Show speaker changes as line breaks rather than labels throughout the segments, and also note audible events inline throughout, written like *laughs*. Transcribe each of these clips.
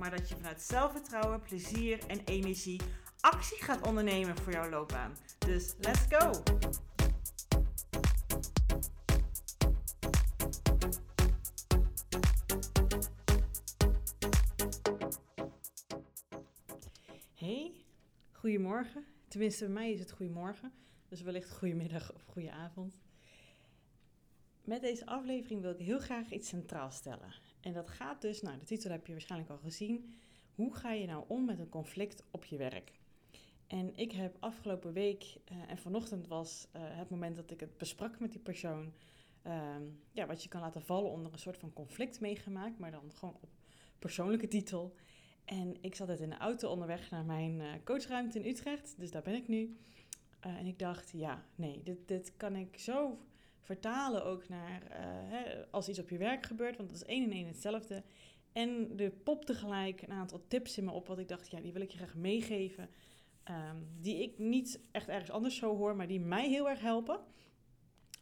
maar dat je vanuit zelfvertrouwen, plezier en energie actie gaat ondernemen voor jouw loopbaan. Dus let's go! Hey, goedemorgen. Tenminste, bij mij is het goedemorgen. Dus wellicht goedemiddag of goede avond. Met deze aflevering wil ik heel graag iets centraal stellen. En dat gaat dus, nou de titel heb je waarschijnlijk al gezien. Hoe ga je nou om met een conflict op je werk? En ik heb afgelopen week uh, en vanochtend was uh, het moment dat ik het besprak met die persoon. Uh, ja, wat je kan laten vallen onder een soort van conflict meegemaakt, maar dan gewoon op persoonlijke titel. En ik zat het in de auto onderweg naar mijn uh, coachruimte in Utrecht, dus daar ben ik nu. en ik dacht, ja, nee, dit, dit kan ik zo vertalen ook naar uh, hè, als iets op je werk gebeurt, want dat is één en één hetzelfde. En er popte gelijk een aantal tips in me op wat ik dacht, ja, die wil ik je graag meegeven. Um, die ik niet echt ergens anders zo hoor, maar die mij heel erg helpen.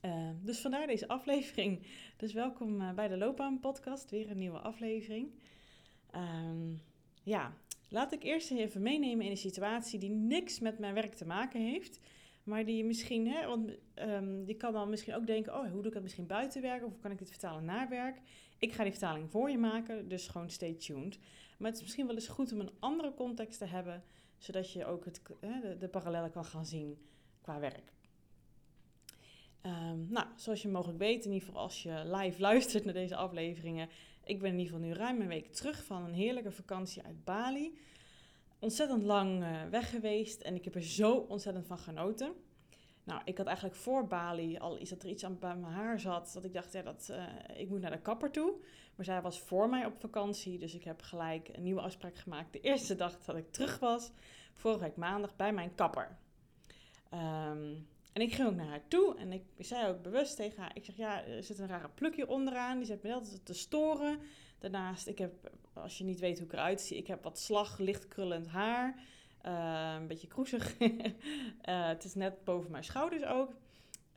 Uh, dus vandaar deze aflevering. Dus welkom uh, bij de Loopbaan Podcast, weer een nieuwe aflevering. Um, ja, laat ik eerst even meenemen in een situatie die niks met mijn werk te maken heeft. Maar die misschien, hè, want um, je kan dan misschien ook denken: oh, hoe doe ik dat misschien buiten werk? Of kan ik dit vertalen na werk? Ik ga die vertaling voor je maken, dus gewoon stay tuned. Maar het is misschien wel eens goed om een andere context te hebben, zodat je ook het, hè, de, parallellen kan gaan zien qua werk. Um, nou, zoals je mogelijk weet, in ieder geval als je live *laughs* luistert naar deze afleveringen, ik ben in ieder geval nu ruim een week terug van een heerlijke vakantie uit Bali ontzettend lang uh, weg geweest en ik heb er zo ontzettend van genoten. Nou, ik had eigenlijk voor Bali al iets dat er iets aan bij mijn haar zat. Dat ik dacht, ja, dat, uh, ik moet naar de kapper toe. Maar zij was voor mij op vakantie. Dus ik heb gelijk een nieuwe afspraak gemaakt. De eerste dag dat ik terug was. Vorige week maandag bij mijn kapper. Um, en ik ging ook naar haar toe. En ik zei ook bewust tegen haar. Ik zeg, ja, er zit een rare plukje onderaan. Die zit me altijd te storen. Daarnaast, ik heb, als je niet weet hoe ik eruit zie. Ik heb wat slag, licht krullend haar. Uh, een beetje kroezig. uh, *laughs* het is net boven mijn schouders ook.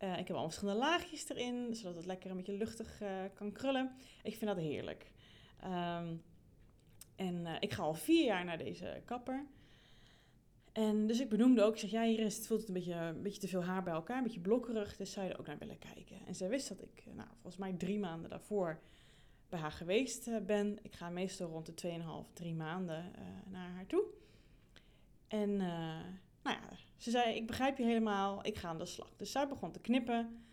Uh, ik heb allemaal verschillende laagjes erin, zodat het lekker een beetje luchtig kan krullen. Ik vind dat heerlijk. Um, en ik ga al vier jaar naar deze kapper. En dus ik benoemde ook, ik zeg, ja, hier is, het voelt een beetje, een beetje te veel haar bij elkaar, een beetje blokkerig, dus zou je er ook naar willen kijken. En zij wist dat ik, nou, volgens mij drie maanden daarvoor bij haar geweest ben. Ik ga meestal rond de 2,5, drie maanden naar haar toe. En uh, nou ja, ze zei, ik begrijp je helemaal, ik ga aan de slag. Dus zij begon te knippen.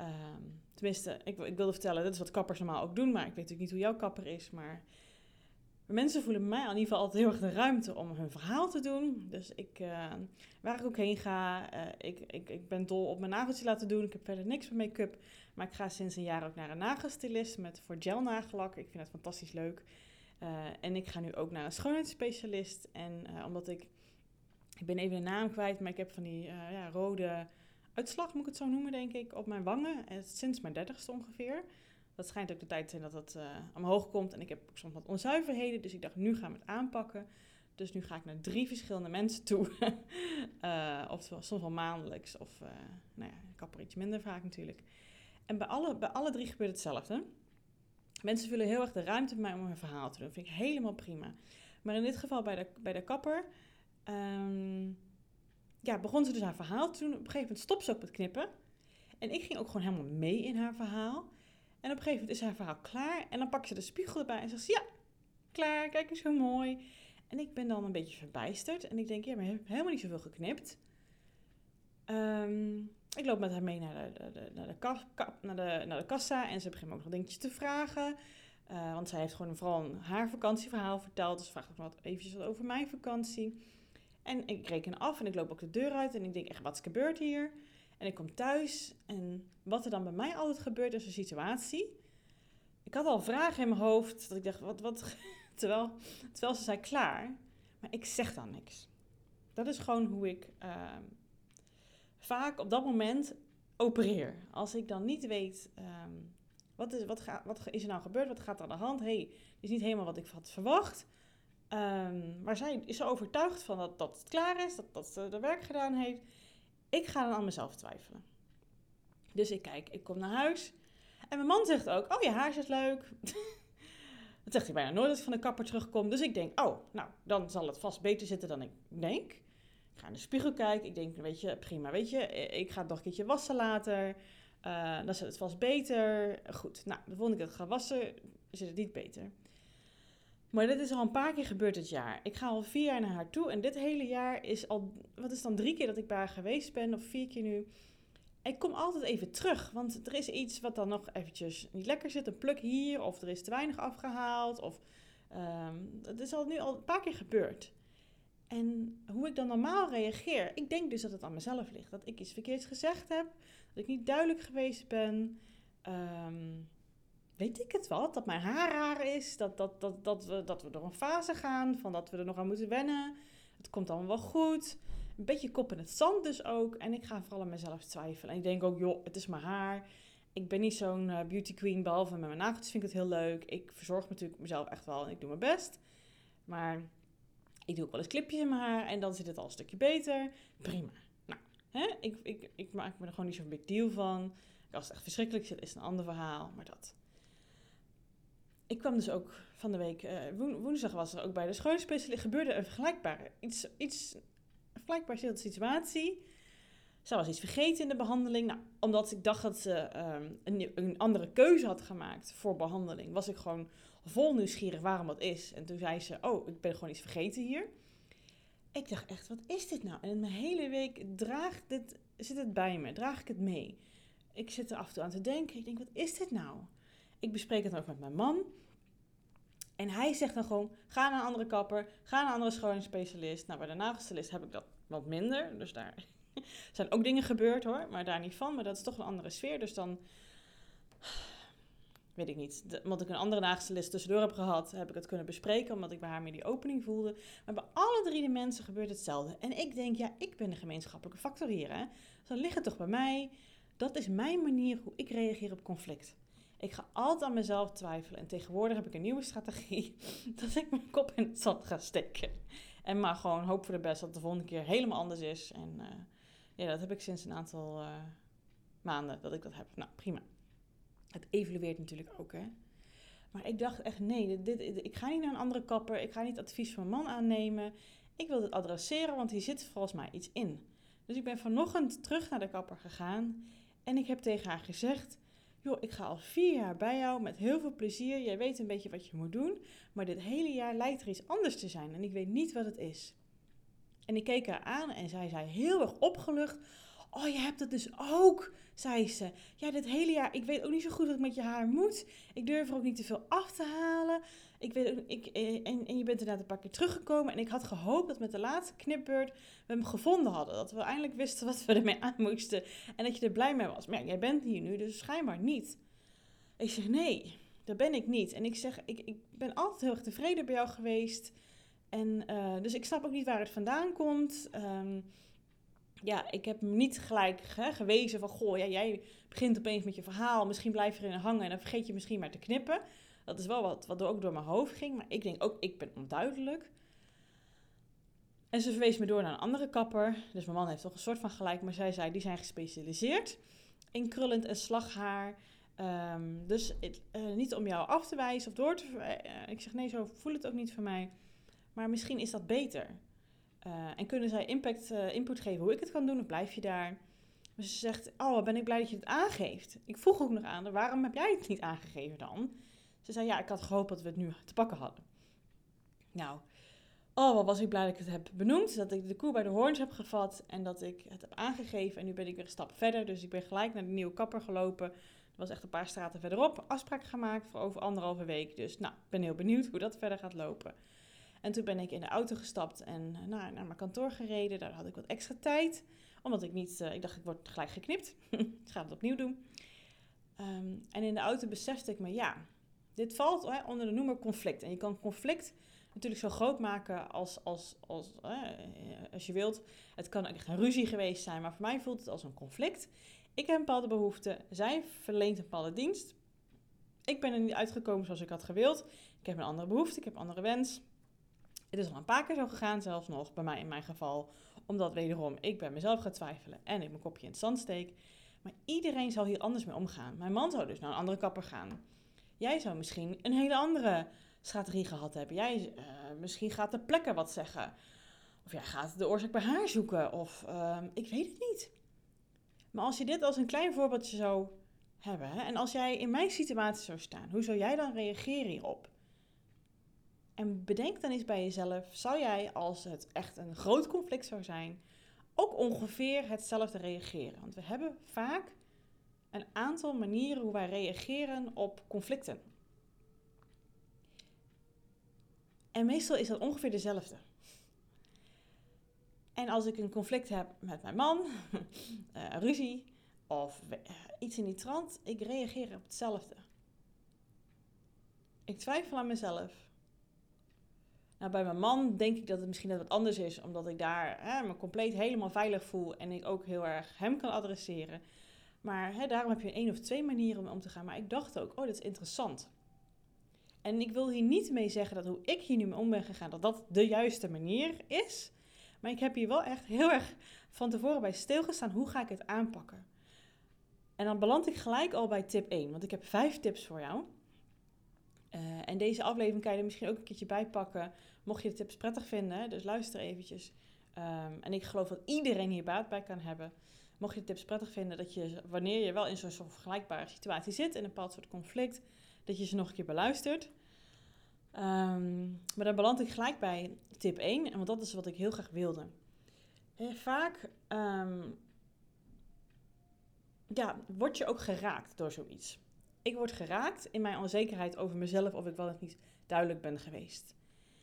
Um, tenminste, ik, ik wilde vertellen, dat is wat kappers normaal ook doen, maar ik weet natuurlijk niet hoe jouw kapper is, maar... mensen voelen mij in ieder geval altijd heel erg de ruimte om hun verhaal te doen. Dus ik, uh, waar ik ook heen ga, uh, ik, ik, ik ben dol op mijn nageltje laten doen. Ik heb verder niks met make-up. Maar ik ga sinds een jaar ook naar een nagelstylist met, voor gel nagellak. Ik vind dat fantastisch leuk. En ik ga nu ook naar een schoonheidsspecialist. En omdat ik, ik ben even de naam kwijt, maar ik heb van die ja, rode uitslag, moet ik het zo noemen, denk ik, op mijn wangen. Sinds mijn dertigste ongeveer. Dat schijnt ook de tijd te zijn dat dat uh, omhoog komt. En ik heb soms wat onzuiverheden. Dus ik dacht, nu gaan we het aanpakken. Dus nu ga ik naar drie verschillende mensen toe. uh, *laughs* of soms wel maandelijks. Of nou ja, kapper iets minder vaak natuurlijk. En bij alle, bij alle drie gebeurt hetzelfde. Mensen vullen heel erg de ruimte bij mij om hun verhaal te doen. Dat vind ik helemaal prima. Maar in dit geval bij de, bij de kapper... Um, ja, begon ze dus haar verhaal te doen. Op een gegeven moment stopte ze ook met knippen. En ik ging ook gewoon helemaal mee in haar verhaal. En op een gegeven moment is haar verhaal klaar. En dan pakt ze de spiegel erbij en zegt ze, ja, klaar, kijk eens hoe mooi. En ik ben dan een beetje verbijsterd. En ik denk, ja, maar je hebt helemaal niet zoveel geknipt. Um, ik loop met haar mee naar de, naar, de naar, de, naar de kassa. En ze begint me ook nog dingetjes te vragen. Uh, want zij heeft gewoon vooral haar vakantieverhaal verteld. Dus vraagt ook wat eventjes wat over mijn vakantie. En ik reken af en ik loop ook de deur uit. En ik denk echt, wat is gebeurd hier? En ik kom thuis en wat er dan bij mij altijd gebeurt is een situatie. Ik had al vragen in mijn hoofd dat ik dacht, wat, wat, *laughs* terwijl, terwijl ze zei klaar. maar ik zeg dan niks. Dat is gewoon hoe ik ehm, vaak op dat moment opereer. Als ik dan niet weet, ehm, wat, is, wat, wat is er nou gebeurd? Wat gaat er aan de hand? hey, is niet helemaal wat ik had verwacht. Um, maar zij is overtuigd van dat, dat het klaar is, dat, dat ze de werk gedaan heeft. Ik ga dan aan mezelf twijfelen. Dus ik kijk, ik kom naar huis. En mijn man zegt ook, oh je haar is leuk. *laughs* dat zegt hij bijna nooit als ik van de kapper terugkom. Dus ik denk, oh, nou, dan zal het vast beter zitten dan ik denk. Ik ga in de spiegel kijken. Ik denk, weet je, prima, weet je. Ik ga het nog een keertje wassen later. Uh, dan zit het vast beter. Goed, nou, de volgende keer dat ik ga wassen, zit het niet beter. Maar dit is al een paar keer gebeurd dit jaar. Ik ga al vier jaar naar haar toe. En dit hele jaar is al, wat is dan drie keer dat ik bij haar geweest ben, of vier keer nu. Ik kom altijd even terug, want er is iets wat dan nog eventjes niet lekker zit. Een pluk hier, of er is te weinig afgehaald. Of um, is al nu al een paar keer gebeurd. En hoe ik dan normaal reageer, ik denk dus dat het aan mezelf ligt. Dat ik iets verkeerds gezegd heb, dat ik niet duidelijk geweest ben. Um, weet ik het wat, dat mijn haar raar is, dat, dat, dat, dat, we, dat we door een fase gaan, van dat we er nog aan moeten wennen. Het komt allemaal wel goed. Een beetje kop in het zand dus ook. En ik ga vooral aan mezelf twijfelen. En ik denk ook, joh, het is mijn haar. Ik ben niet zo'n uh, beauty queen, behalve met mijn nagels vind ik het heel leuk. Ik verzorg natuurlijk mezelf echt wel en ik doe mijn best. Maar ik doe ook wel eens clipjes in mijn haar en dan zit het al een stukje beter. Prima. Nou, hè? Ik, ik, ik maak me er gewoon niet zo'n big deal van. Als het echt verschrikkelijk zit, is een ander verhaal. Maar dat ik kwam dus ook van de week, uh, woensdag was er ook bij de schoonspecialist, gebeurde een vergelijkbare, iets, iets vergelijkbare situatie. Ze was iets vergeten in de behandeling. Nou, omdat ik dacht dat ze um, een, een, andere keuze had gemaakt voor behandeling, was ik gewoon vol nieuwsgierig waarom dat is. En toen zei ze, oh, ik ben gewoon iets vergeten hier. Ik dacht echt, wat is dit nou? En mijn hele week draagt dit, zit het bij me, draag ik het mee. Ik zit er af en toe aan te denken. Ik denk, wat is dit nou? Ik bespreek het ook met mijn man. En hij zegt dan gewoon, ga naar een andere kapper, ga naar een andere schoonheidsspecialist. Nou, bij de nagelstylist heb ik dat wat minder. Dus daar *laughs* zijn ook dingen gebeurd hoor, maar daar niet van. Maar dat is toch een andere sfeer. Dus dan, *sighs* weet ik niet. De, omdat ik een andere nagelstylist tussendoor heb gehad, heb ik het kunnen bespreken. Omdat ik bij haar meer die opening voelde. Maar bij alle drie de mensen gebeurt hetzelfde. En ik denk, ja, ik ben de gemeenschappelijke factor hier. Hè? Dus dan ligt het toch bij mij. Dat is mijn manier hoe ik reageer op conflict. Ik ga altijd aan mezelf twijfelen. En tegenwoordig heb ik een nieuwe strategie. *laughs* Dat ik mijn kop in het zand ga steken. En maar gewoon hoop voor de best dat het de volgende keer helemaal anders is. En uh, ja, dat heb ik sinds een aantal uh, maanden dat ik dat heb. Nou, prima. Het evolueert natuurlijk ook, hè. Maar ik dacht echt, nee, dit, ik ga niet naar een andere kapper. Ik ga niet advies van mijn man aannemen. Ik wil dit adresseren, want hier zit volgens mij iets in. Dus ik ben vanochtend terug naar de kapper gegaan. En ik heb tegen haar gezegd joh, ik ga al vier jaar bij jou met heel veel plezier. Jij weet een beetje wat je moet doen. Maar dit hele jaar lijkt er iets anders te zijn en ik weet niet wat het is. En ik keek haar aan en zij zei heel erg opgelucht. Oh, je hebt het dus ook, zei ze. Ja, dit hele jaar, ik weet ook niet zo goed wat ik met je haar moet. Ik durf er ook niet te veel af te halen. Ik weet, ik, eh, en, en je bent inderdaad een paar keer teruggekomen. En ik had gehoopt dat met de laatste knipbeurt we hem gevonden hadden. Dat we eindelijk wisten wat we ermee aan moesten. En dat je er blij mee was. Maar jij bent hier nu, dus schijnbaar niet. Ik zeg, nee, dat ben ik niet. En ik zeg, ik, ik ben altijd heel erg tevreden bij jou geweest. En uh, dus ik snap ook niet waar het vandaan komt. Um, ja, ik heb niet gelijk hè, gewezen van, goh, ja, jij begint opeens met je verhaal. Misschien blijf je erin hangen en dan vergeet je misschien maar te knippen. Dat is wel wat, wat ook door mijn hoofd ging. Maar ik denk ook, ik ben onduidelijk. En ze verwees me door naar een andere kapper. Dus mijn man heeft toch een soort van gelijk. Maar zij zei, die zijn gespecialiseerd in krullend en slaghaar. Um, dus uh, niet om jou af te wijzen of door te... Uh, ik zeg, nee, zo voel het ook niet voor mij. Maar misschien is dat beter. Uh, en kunnen zij impact, input geven hoe ik het kan doen? Of blijf je daar? Dus ze zegt, oh, ben ik blij dat je het aangeeft. Ik vroeg ook nog aan waarom heb jij het niet aangegeven dan? Ze zei, ja, ik had gehoopt dat we het nu te pakken hadden. Nou, oh, wat was ik blij dat ik het heb benoemd. Dat ik de koe bij de hoorns heb gevat en dat ik het heb aangegeven. En nu ben ik weer een stap verder. Dus ik ben gelijk naar de nieuwe kapper gelopen. Was echt een paar straten verderop. Afspraak gemaakt voor over anderhalve week. Dus nou, ik ben heel benieuwd hoe dat verder gaat lopen. En toen ben ik in de auto gestapt en nou, naar mijn kantoor gereden. Daar had ik wat extra tijd. Omdat ik niet, uh, ik dacht ik word gelijk geknipt. *laughs* ik ga het opnieuw doen. Um, en in de auto besefte ik me, ja, dit valt hè, onder de noemer conflict. En je kan conflict natuurlijk zo groot maken als, als, als, als je wilt. Het kan echt een ruzie geweest zijn, maar voor mij voelt het als een conflict. Ik heb een bepaalde behoefte, zij verleent een bepaalde dienst. Ik ben er niet uitgekomen zoals ik had gewild. Ik heb een andere behoefte, ik heb een andere wens. Het is al een paar keer zo gegaan, zelfs nog bij mij in mijn geval. Omdat wederom ik bij mezelf ga twijfelen en ik mijn kopje in het zand steek. Maar iedereen zal hier anders mee omgaan. Mijn man zou dus naar een andere kapper gaan. Jij zou misschien een hele andere strategie gehad hebben. Jij uh, misschien gaat de plekken wat zeggen. Of jij gaat de oorzaak bij haar zoeken. Of uh, ik weet het niet. Maar als je dit als een klein voorbeeldje zou hebben. En als jij in mijn situatie zou staan. Hoe zou jij dan reageren hierop? En bedenk dan eens bij jezelf. Zou jij als het echt een groot conflict zou zijn. Ook ongeveer hetzelfde reageren? Want we hebben vaak een aantal manieren hoe wij reageren op conflicten. En meestal is dat ongeveer dezelfde. En als ik een conflict heb met mijn man, *laughs* uh, ruzie of uh, iets in die trant, ik reageer op hetzelfde. Ik twijfel aan mezelf. Nou, bij mijn man denk ik dat het misschien net wat anders is, omdat ik daar hè, me compleet helemaal veilig voel en ik ook heel erg hem kan adresseren. Maar hè, daarom heb je één of twee manieren om om te gaan. Maar ik dacht ook, oh, dat is interessant. En ik wil hier niet mee zeggen dat hoe ik hier nu mee om ben gegaan, dat dat de juiste manier is. Maar ik heb hier wel echt heel erg van tevoren bij stilgestaan. Hoe ga ik het aanpakken? En dan beland ik gelijk al bij tip 1. Want ik heb vijf tips voor jou. Uh, en deze aflevering kan je er misschien ook een keertje bij pakken. Mocht je de tips prettig vinden. Dus luister eventjes. Um, en ik geloof dat iedereen hier baat bij kan hebben. Mocht je de tips prettig vinden, dat je wanneer je wel in zo'n vergelijkbare situatie zit, in een bepaald soort conflict, dat je ze nog een keer beluistert. Um, maar dan beland ik gelijk bij tip 1, want dat is wat ik heel graag wilde. vaak um, ja, word je ook geraakt door zoiets. Ik word geraakt in mijn onzekerheid over mezelf of ik wel of niet duidelijk ben geweest.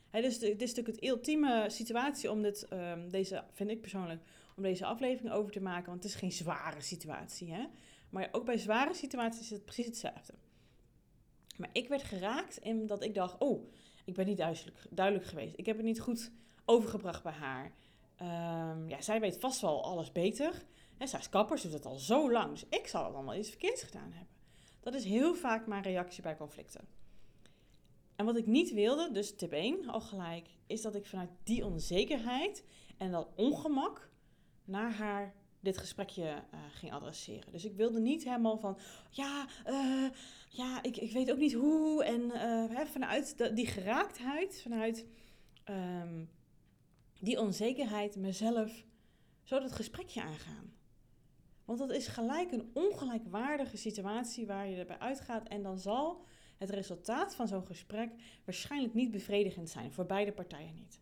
He, dus dit is natuurlijk het ultieme situatie om dit, um, deze, vind ik persoonlijk, om deze aflevering over te maken. Want het is geen zware situatie. Hè? Maar ook bij zware situaties is het precies hetzelfde. Maar ik werd geraakt in dat ik dacht, oh, ik ben niet duidelijk, duidelijk geweest. Ik heb het niet goed overgebracht bij haar. Um, ja, zij weet vast wel alles beter. En zij is kapper, ze doet het al zo lang. Dus ik zal allemaal iets verkeerds gedaan hebben. Dat is heel vaak mijn reactie bij conflicten. En wat ik niet wilde, dus tip 1 al gelijk, is dat ik vanuit die onzekerheid en dat ongemak naar haar dit gesprekje uh, ging adresseren. Dus ik wilde niet helemaal van, ja, uh, ja ik, ik weet ook niet hoe. En uh, vanuit die geraaktheid, vanuit um, die onzekerheid, mezelf zo dat gesprekje aangaan. Want dat is gelijk een ongelijkwaardige situatie waar je erbij uitgaat. En dan zal het resultaat van zo'n gesprek waarschijnlijk niet bevredigend zijn, voor beide partijen niet.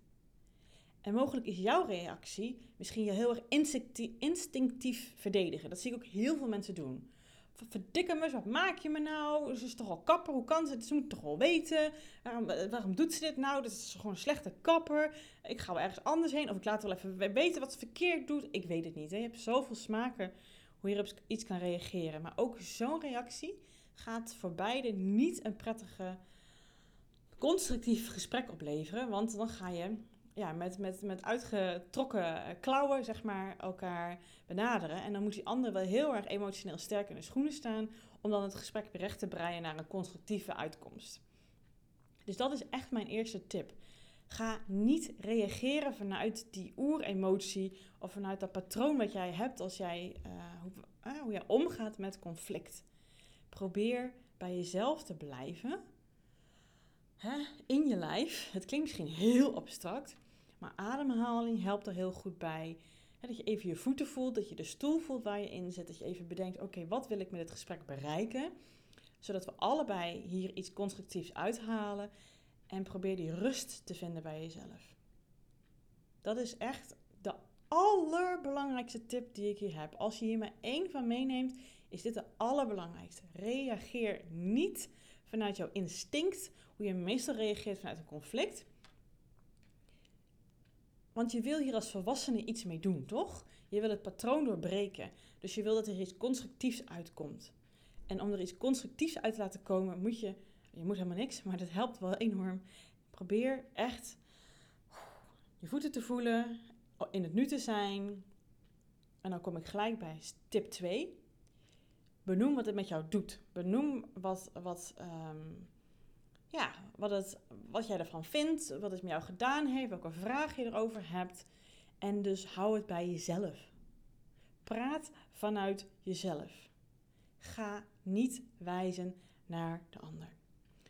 En mogelijk is jouw reactie misschien je heel erg instinctief verdedigen. Dat zie ik ook heel veel mensen doen. Verdikke me, wat maak je me nou? Ze is toch al kapper, hoe kan ze Ze moet toch wel weten. Waarom, eh, waarom doet ze dit nou? Dat is gewoon een slechte kapper. Ik ga wel ergens anders heen. Of ik laat wel even weten wat ze verkeerd doet. Ik weet het niet. Hè? Je hebt zoveel smaken hoe je op iets kan reageren. Maar ook zo'n reactie gaat voor beide niet een prettige, constructief gesprek opleveren. Want dan ga je ja, met, met, met uitgetrokken klauwen, zeg maar, elkaar benaderen. En dan moet die ander wel heel erg emotioneel sterk in de schoenen staan om dan het gesprek recht te breien naar een constructieve uitkomst. Dus dat is echt mijn eerste tip. Ga niet reageren vanuit die oeremotie of vanuit dat patroon wat jij hebt als jij, uh, hoe, uh, hoe jij omgaat met conflict. Probeer bij jezelf te blijven. Hè, in je lijf. Het klinkt misschien heel abstract, maar ademhaling helpt er heel goed bij. Hè, dat je even je voeten voelt, dat je de stoel voelt waar je in zit. Dat je even bedenkt, oké, wat wil ik met dit gesprek bereiken? Zodat we allebei hier iets constructiefs uithalen. En probeer die rust te vinden bij jezelf. Dat is echt de allerbelangrijkste tip die ik hier heb. Als je hier maar één van meeneemt, is dit de allerbelangrijkste. Reageer niet vanuit jouw instinct, hoe je meestal reageert vanuit een conflict. Want je wil hier als volwassene iets mee doen, toch? Je wil het patroon doorbreken. Dus je wil dat er iets constructiefs uitkomt. En om er iets constructiefs uit te laten komen, moet je, je moet helemaal niks, maar dat helpt wel enorm, Probeer echt je voeten te voelen, in het nu te zijn. En dan kom ik gelijk bij tip 2. Benoem wat het met jou doet. Benoem wat, wat, ehm, ja, wat, het, wat jij ervan vindt, wat het met jou gedaan heeft, welke vraag je erover hebt. En dus hou het bij jezelf. Praat vanuit jezelf. Ga niet wijzen naar de ander.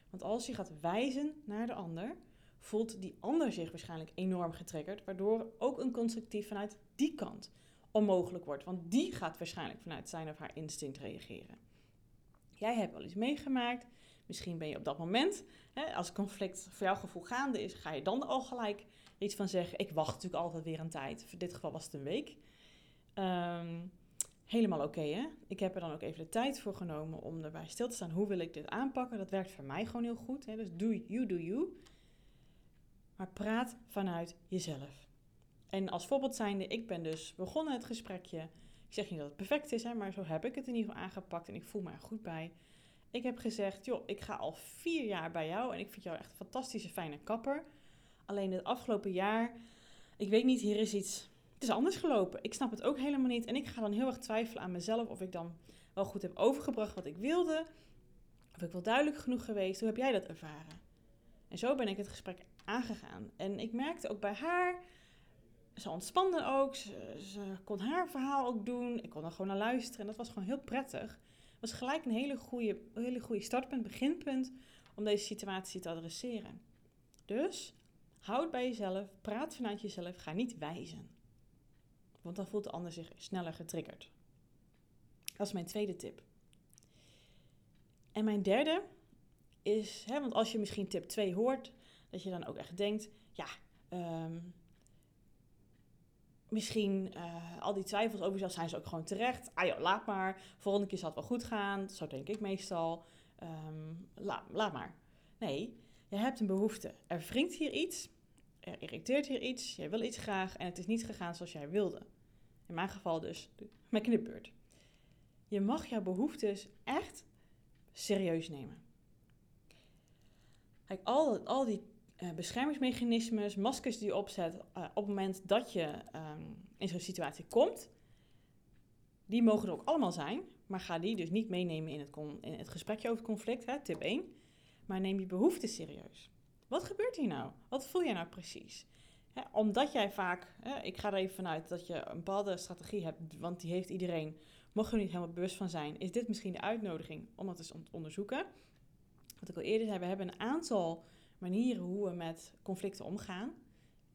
Want als je gaat wijzen naar de ander, voelt die ander zich waarschijnlijk enorm getriggerd, waardoor ook een constructief vanuit die kant onmogelijk wordt. Want die gaat waarschijnlijk vanuit zijn of haar instinct reageren. Jij hebt wel iets meegemaakt. Misschien ben je op dat moment, hè, als conflict voor jouw gevoel gaande is, ga je dan al gelijk iets van zeggen. Ik wacht natuurlijk altijd weer een tijd. In dit geval was het een week. Ehm, helemaal oké, hè? Ik heb er dan ook even de tijd voor genomen om erbij stil te staan. Hoe wil ik dit aanpakken? Dat werkt voor mij gewoon heel goed. Hè? Dus do you, do you. Maar praat vanuit jezelf. En als voorbeeld zijnde, ik ben dus begonnen het gesprekje. Ik zeg niet dat het perfect is, hè, maar zo heb ik het in ieder geval aangepakt en ik voel me er goed bij. Ik heb gezegd, joh, ik ga al vier jaar bij jou en ik vind jou echt een fantastische, fijne kapper. Alleen het afgelopen jaar, ik weet niet, hier is iets, het is anders gelopen. Ik snap het ook helemaal niet en ik ga dan heel erg twijfelen aan mezelf of ik dan wel goed heb overgebracht wat ik wilde. Of ik wel duidelijk genoeg geweest. Hoe heb jij dat ervaren? En zo ben ik het gesprek aangegaan. En ik merkte ook bij haar, ze ontspande ook, ze, kon haar verhaal ook doen. Ik kon er gewoon naar luisteren en dat was gewoon heel prettig. Het was gelijk een hele goede, hele goede startpunt, beginpunt om deze situatie te adresseren. Dus houd bij jezelf, praat vanuit jezelf, ga niet wijzen. Want dan voelt de ander zich sneller getriggerd. Dat is mijn tweede tip. En mijn derde is, hè, want als je misschien tip 2 hoort, dat je dan ook echt denkt, ja, ehm, misschien uh, al die twijfels over jezelf zijn ze ook gewoon terecht. Ah joh, laat maar. Volgende keer zal het wel goed gaan. Zo denk ik meestal. Um, laat maar. Nee, je hebt een behoefte. Er wringt hier iets. Er irriteert hier iets. Jij wil iets graag en het is niet gegaan zoals jij wilde. In mijn geval dus met knipbeurt. Je mag jouw behoeftes echt serieus nemen. Kijk, al, al die uh, beschermingsmechanismes, maskers die je opzet uh, op het moment dat je um, in zo'n situatie komt, die mogen er ook allemaal zijn, maar ga die dus niet meenemen in het, in het gesprekje over het conflict, hè, tip 1, maar neem je behoeften serieus. Wat gebeurt hier nou? Wat voel jij nou precies? Hè, omdat jij vaak, hè, ik ga er even vanuit dat je een bepaalde strategie hebt, want die heeft iedereen, mocht er niet helemaal bewust van zijn, is dit misschien de uitnodiging om dat eens te onderzoeken. Wat ik al eerder zei, we hebben een aantal manieren hoe we met conflicten omgaan.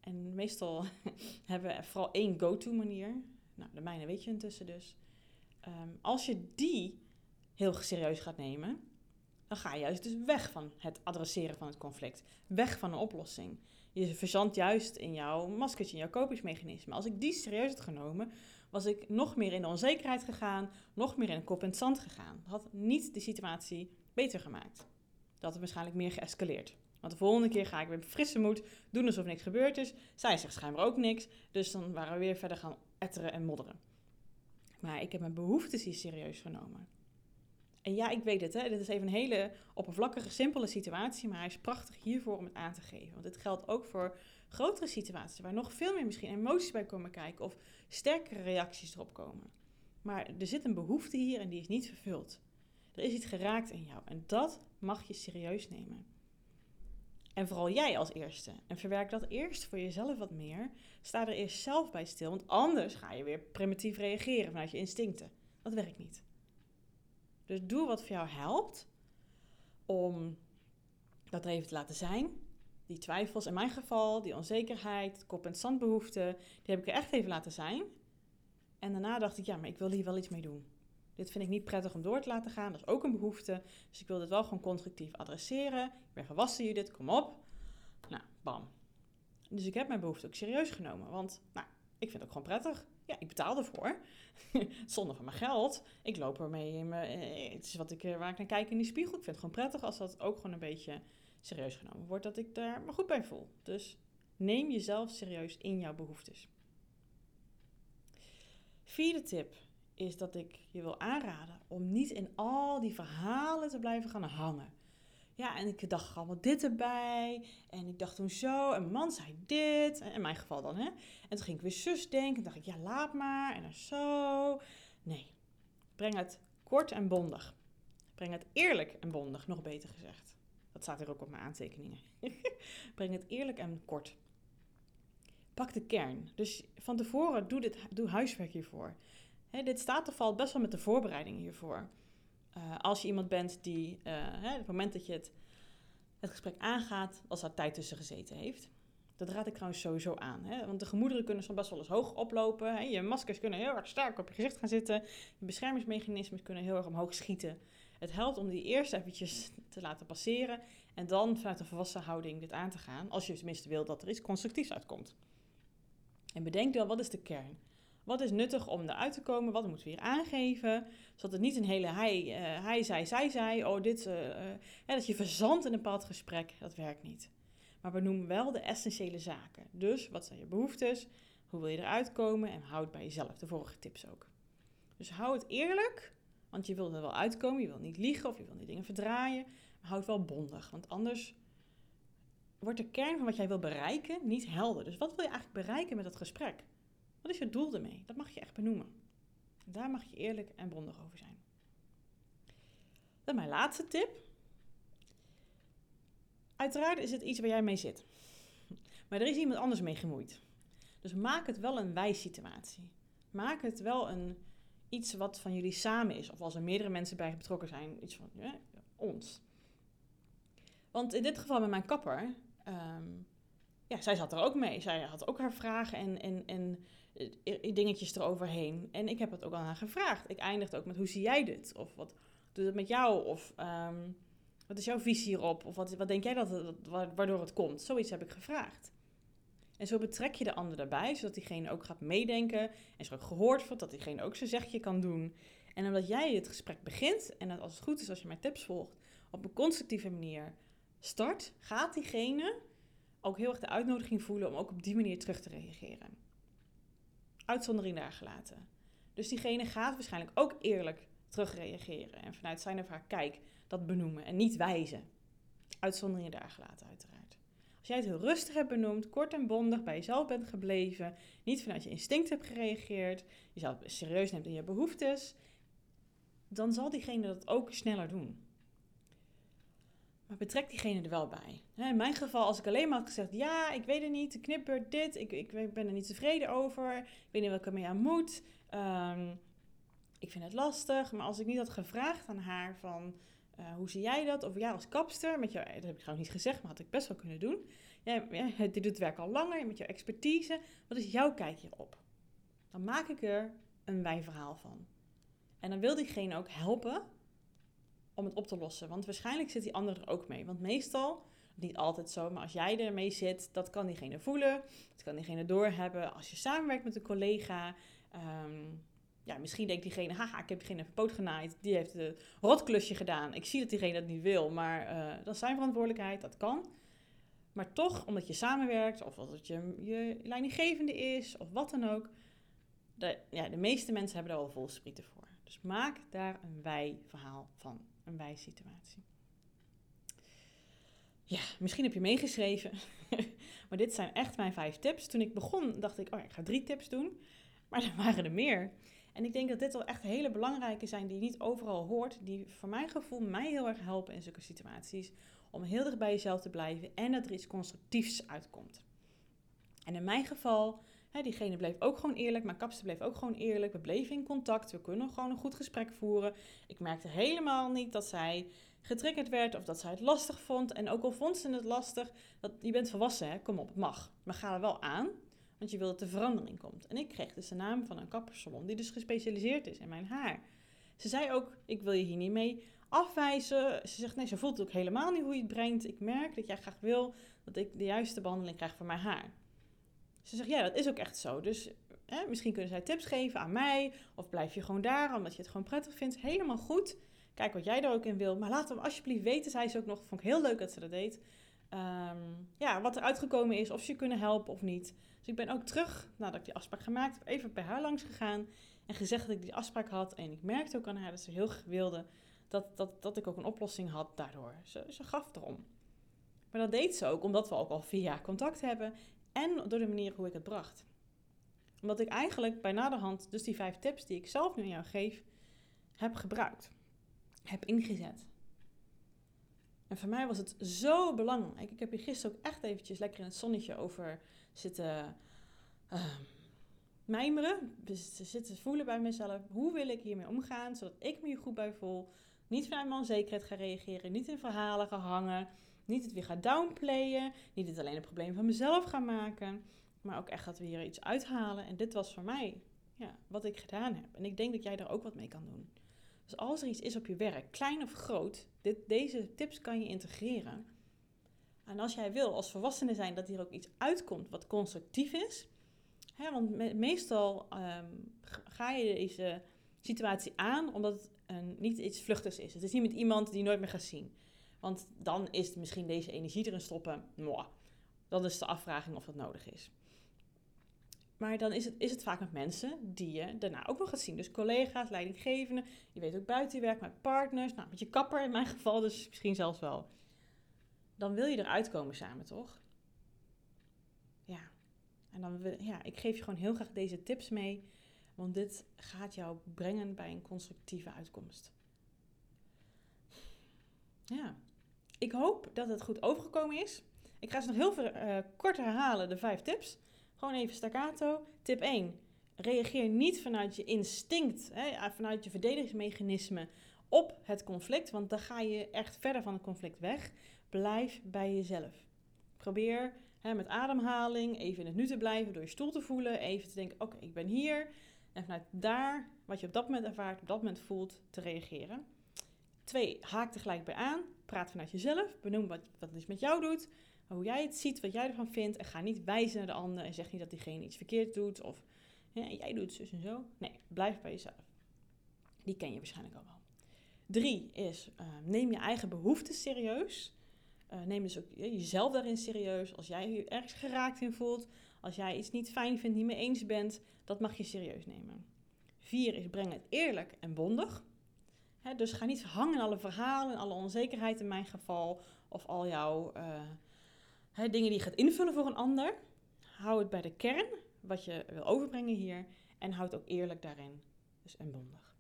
En meestal *laughs* hebben we vooral één go-to manier. Nou, de mijne weet je intussen dus. Ehm, als je die heel serieus gaat nemen, dan ga je juist dus weg van het adresseren van het conflict. Weg van een oplossing. Je verzandt juist in jouw maskertje, in jouw kopingsmechanisme. Als ik die serieus had genomen, was ik nog meer in de onzekerheid gegaan, nog meer in een kop in het zand gegaan. Dat had niet de situatie beter gemaakt. Dat had waarschijnlijk meer geëscaleerd. Want de volgende keer ga ik weer frisse moed doen alsof niks gebeurd is. Zij zegt schijnbaar ook niks. Dus dan waren we weer verder gaan etteren en modderen. Maar ik heb mijn behoeftes hier serieus genomen. En ja, ik weet het, hè? dit is even een hele oppervlakkige, simpele situatie, maar hij is prachtig hiervoor om het aan te geven. Want dit geldt ook voor grotere situaties, waar nog veel meer misschien emoties bij komen kijken of sterkere reacties erop komen. Maar er zit een behoefte hier en die is niet vervuld. Er is iets geraakt in jou en dat mag je serieus nemen. En vooral jij als eerste. En verwerk dat eerst voor jezelf wat meer. Sta er eerst zelf bij stil, want anders ga je weer primitief reageren vanuit je instincten. Dat werkt niet. Dus doe wat voor jou helpt om dat er even te laten zijn. Die twijfels, in mijn geval, die onzekerheid, kop- en zandbehoeften, die heb ik er echt even laten zijn. En daarna dacht ik, ja, maar ik wil hier wel iets mee doen. Dit vind ik niet prettig om door te laten gaan. Dat is ook een behoefte. Dus ik wil dit wel gewoon constructief adresseren. Ik ben gewassen Judith, kom op. Nou, bam. Dus ik heb mijn behoefte ook serieus genomen. Want, nou, ik vind het ook gewoon prettig. Ja, ik betaal ervoor. *laughs* Zonder van mijn geld. Ik loop ermee in mijn... Eh, het is wat ik, eh, waar ik naar kijk in die spiegel. Ik vind het gewoon prettig als dat ook gewoon een beetje serieus genomen wordt. Dat ik daar me goed bij voel. Dus neem jezelf serieus in jouw behoeftes. Vierde tip is dat ik je wil aanraden om niet in al die verhalen te blijven gaan hangen. ja, en ik dacht allemaal dit erbij. En ik dacht toen zo. En mijn man zei dit. In mijn geval dan, hè. En toen ging ik weer zus denken. En dacht ik, ja, laat maar. En dan zo. Nee. Breng het kort en bondig. Breng het eerlijk en bondig, nog beter gezegd. Dat staat er ook op mijn aantekeningen. *laughs* Breng het eerlijk en kort. Pak de kern. Dus van tevoren doe, dit, doe huiswerk hiervoor. Dit staat of valt best wel met de voorbereiding hiervoor. Uh, als je iemand bent die, uh, hè, het moment dat je het, het gesprek aangaat, als daar tijd tussen gezeten heeft. Dat raad ik trouwens sowieso aan. Hè? Want de gemoederen kunnen soms best wel eens hoog oplopen. Hè? Je maskers kunnen heel erg sterk op je gezicht gaan zitten. Je beschermingsmechanismen kunnen heel erg omhoog schieten. Het helpt om die eerst eventjes te laten passeren. En dan vanuit een volwassen houding dit aan te gaan. Als je tenminste wil dat er iets constructiefs uitkomt. En bedenk dan, wat is de kern? Wat is nuttig om eruit te komen? Wat moeten we hier aangeven? Zodat het niet een hele hij, uh, hij zei, zij zei. Oh, dit. Uh, dat je verzandt in een bepaald gesprek. Dat werkt niet. Maar we noemen wel de essentiële zaken. Dus wat zijn je behoeftes? Hoe wil je eruit komen? En houd bij jezelf. De vorige tips ook. Dus hou het eerlijk. Want je wilt er wel uitkomen. Je wilt niet liegen of je wilt niet dingen verdraaien. Maar hou het wel bondig. Want anders wordt de kern van wat jij wil bereiken niet helder. Dus wat wil je eigenlijk bereiken met dat gesprek? Wat is je doel ermee? Dat mag je echt benoemen. Daar mag je eerlijk en bondig over zijn. Dan mijn laatste tip. Uiteraard is het iets waar jij mee zit. Maar er is iemand anders mee gemoeid. Dus maak het wel een wij-situatie. Maak het wel een, iets wat van jullie samen is. Of als er meerdere mensen bij betrokken zijn, iets van ons. Want in dit geval met mijn kapper, um, ja, zij zat er ook mee. Zij had ook haar vragen en, en, en dingetjes eroverheen. En ik heb het ook aan haar gevraagd. Ik eindigde ook met, hoe zie jij dit? Of wat doet het met jou? Of um, wat is jouw visie hierop? Of wat, wat denk jij dat het, waardoor het komt? Zoiets heb ik gevraagd. En zo betrek je de ander daarbij, zodat diegene ook gaat meedenken en zo gehoord wordt, dat diegene ook zijn zegje kan doen. En omdat jij het gesprek begint, en dat als het goed is als je mijn tips volgt, op een constructieve manier start, gaat diegene ook heel erg de uitnodiging voelen om ook op die manier terug te reageren. Uitzondering daar gelaten. Dus diegene gaat waarschijnlijk ook eerlijk terugreageren en vanuit zijn of haar kijk dat benoemen en niet wijzen. Uitzonderingen daar gelaten uiteraard. Als jij het heel rustig hebt benoemd, kort en bondig bij jezelf bent gebleven, niet vanuit je instinct hebt gereageerd, jezelf serieus neemt in je behoeftes, dan zal diegene dat ook sneller doen. Maar betrek diegene er wel bij. In mijn geval, als ik alleen maar had gezegd: Ja, ik weet het niet, de knipper, dit, ik, ik ben er niet tevreden over, ik weet niet wat ik ermee aan moet, um, ik vind het lastig. Maar als ik niet had gevraagd aan haar: van uh, hoe zie jij dat? Of jij als kapster, met jou, dat heb ik trouwens niet gezegd, maar had ik best wel kunnen doen. Jij *laughs* dit doet het werk al langer, met jouw expertise. Wat is jouw kijk hierop? Dan maak ik er een wij-verhaal van. En dan wil diegene ook helpen om het op te lossen. Want waarschijnlijk zit die ander er ook mee. Want meestal, niet altijd zo, maar als jij ermee zit, dat kan diegene voelen. Dat kan diegene doorhebben. Als je samenwerkt met een collega. Um, ja, misschien denkt diegene, haha, ik heb diegene even poot genaaid. Die heeft een rotklusje gedaan. Ik zie dat diegene dat niet wil, maar uh, dat is zijn verantwoordelijkheid. Dat kan. Maar toch, omdat je samenwerkt, of omdat je je leidinggevende is, of wat dan ook. De, ja, de meeste mensen hebben daar wel vol sprieten voor. Dus maak daar een wij-verhaal van een wij-situatie. Ja, misschien heb je meegeschreven. *laughs* maar dit zijn echt mijn vijf tips. Toen ik begon, dacht ik, oh ik ga drie tips doen. Maar er waren er meer. En ik denk dat dit wel echt hele belangrijke zijn die je niet overal hoort. Die voor mijn gevoel mij heel erg helpen in zulke situaties. Om heel dicht bij jezelf te blijven en dat er iets constructiefs uitkomt. En in mijn geval, diegene bleef ook gewoon eerlijk. Mijn kapster bleef ook gewoon eerlijk. We bleven in contact. We kunnen gewoon een goed gesprek voeren. Ik merkte helemaal niet dat zij getriggerd werd of dat zij het lastig vond. En ook al vond ze het lastig, dat, je bent volwassen, hè? kom op, het mag. Maar ga er wel aan, want je wil dat er verandering komt. En ik kreeg dus de naam van een kappersalon die dus gespecialiseerd is in mijn haar. Ze zei ook, ik wil je hier niet mee afwijzen. Ze zegt, nee, ze voelt ook helemaal niet hoe je het brengt. Ik merk dat jij graag wil dat ik de juiste behandeling krijg voor mijn haar. Ze zegt, ja, dat is ook echt zo. Dus hè, misschien kunnen zij tips geven aan mij. Of blijf je gewoon daar, omdat je het gewoon prettig vindt. Helemaal goed. Kijk wat jij er ook in wil. Maar laat hem alsjeblieft weten, zei ze ook nog. Vond ik heel leuk dat ze dat deed. Um, ja, wat er uitgekomen is, of ze je kunnen helpen of niet. Dus ik ben ook terug, nadat ik die afspraak gemaakt heb, even bij haar langs gegaan. En gezegd dat ik die afspraak had. En ik merkte ook aan haar dat ze heel graag wilde dat, dat, dat ik ook een oplossing had daardoor. Ze, ze gaf erom. Maar dat deed ze ook omdat we ook al vier jaar contact hebben en door de manier hoe ik het bracht. Omdat ik eigenlijk bij naderhand dus die vijf tips die ik zelf nu aan jou geef, heb gebruikt. Heb ingezet. En voor mij was het zo belangrijk. Ik heb hier gisteren ook echt eventjes lekker in het zonnetje over zitten uh, mijmeren. Dus zitten voelen bij mezelf. Hoe wil ik hiermee omgaan, zodat ik me hier goed bij voel. Niet vanuit mijn onzekerheid ga reageren. Niet in verhalen ga hangen. Niet het weer ga downplayen. Niet het alleen een probleem van mezelf gaan maken. Maar ook echt dat we hier iets uithalen. En dit was voor mij ja, wat ik gedaan heb. En ik denk dat jij daar ook wat mee kan doen. Dus als er iets is op je werk, klein of groot, dit, deze tips kan je integreren. En als jij wil als volwassene zijn dat hier ook iets uitkomt wat constructief is. Hè, want meestal ehm, ga je deze situatie aan omdat het een, niet iets vluchtigs is. Het is niet met iemand die nooit meer gaat zien. Want dan is misschien deze energie erin stoppen. Mwah. Dat is de afvraging of dat nodig is. Maar dan is het, is het vaak met mensen die je daarna ook nog gaat zien. Dus collega's, leidinggevenden. Je weet ook buiten je werk met partners. Nou, met je kapper in mijn geval dus misschien zelfs wel. Dan wil je eruit komen samen, toch? Ja. En dan wil, ja, ik geef je gewoon heel graag deze tips mee. Want dit gaat jou brengen bij een constructieve uitkomst. Ja. Ik hoop dat het goed overgekomen is. Ik ga ze nog heel veel, uh, kort herhalen, de vijf tips. Gewoon even staccato. Tip 1. Reageer niet vanuit je instinct, hè, vanuit je verdedigingsmechanisme op het conflict, want dan ga je echt verder van het conflict weg. Blijf bij jezelf. Probeer hè, met ademhaling even in het nu te blijven, door je stoel te voelen, even te denken: oké, ik ben hier. En vanuit daar, wat je op dat moment ervaart, op dat moment voelt, te reageren. Twee, haak er gelijk bij aan. Praat vanuit jezelf. Benoem wat, wat het met jou doet hoe jij het ziet, wat jij ervan vindt. En ga niet wijzen naar de ander en zeg niet dat diegene iets verkeerd doet. Of jij doet zus en zo. Nee, blijf bij jezelf. Die ken je waarschijnlijk al wel. Drie is, uh, neem je eigen behoeften serieus. Uh, neem dus ook jezelf daarin serieus. Als jij je ergens geraakt in voelt, als jij iets niet fijn vindt, niet mee eens bent, dat mag je serieus nemen. Vier is, breng het eerlijk en bondig. Dus ga niet hangen in alle verhalen, alle onzekerheid in mijn geval, of al jouw uh, dingen die je gaat invullen voor een ander. Hou het bij de kern, wat je wil overbrengen hier. En houd ook eerlijk daarin. Dus en bondig.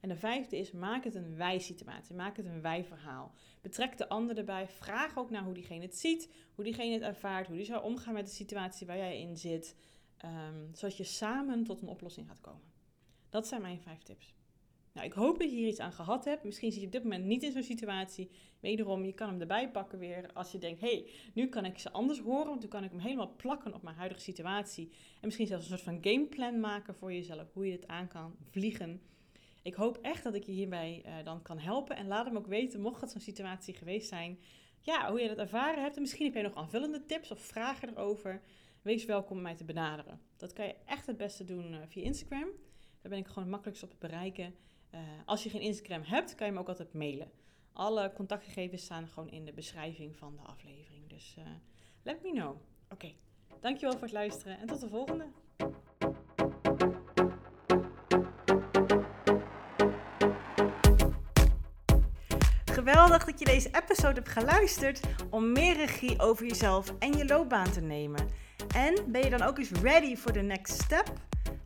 En de vijfde is, maak het een wij-situatie. Maak het een wij-verhaal. Betrek de ander erbij. Vraag ook naar hoe diegene het ziet. Hoe diegene het ervaart. Hoe die zou omgaan met de situatie waar jij in zit. Um, zodat je samen tot een oplossing gaat komen. Dat zijn mijn vijf tips. Nou, ik hoop dat je hier iets aan gehad hebt. Misschien zit je op dit moment niet in zo'n situatie. Wederom, je kan hem erbij pakken weer als je denkt: hé, hey, nu kan ik ze anders horen. Want nu kan ik hem helemaal plakken op mijn huidige situatie. En misschien zelfs een soort van gameplan maken voor jezelf. Hoe je dit aan kan vliegen. Ik hoop echt dat ik je hierbij uh, dan kan helpen. En laat hem ook weten, mocht het zo'n situatie geweest zijn. Ja, hoe je dat ervaren hebt. En misschien heb jij nog aanvullende tips of vragen erover. Wees welkom om mij te benaderen. Dat kan je echt het beste doen uh, via Instagram. Daar ben ik gewoon het makkelijkst op te bereiken. Uh, als je geen Instagram hebt, kan je me ook altijd mailen. Alle contactgegevens staan gewoon in de beschrijving van de aflevering. Dus uh, let me know. Oké, dankjewel voor het luisteren en tot de volgende. Geweldig dat je deze episode hebt geluisterd om meer regie over jezelf en je loopbaan te nemen. En ben je dan ook eens ready for the next step?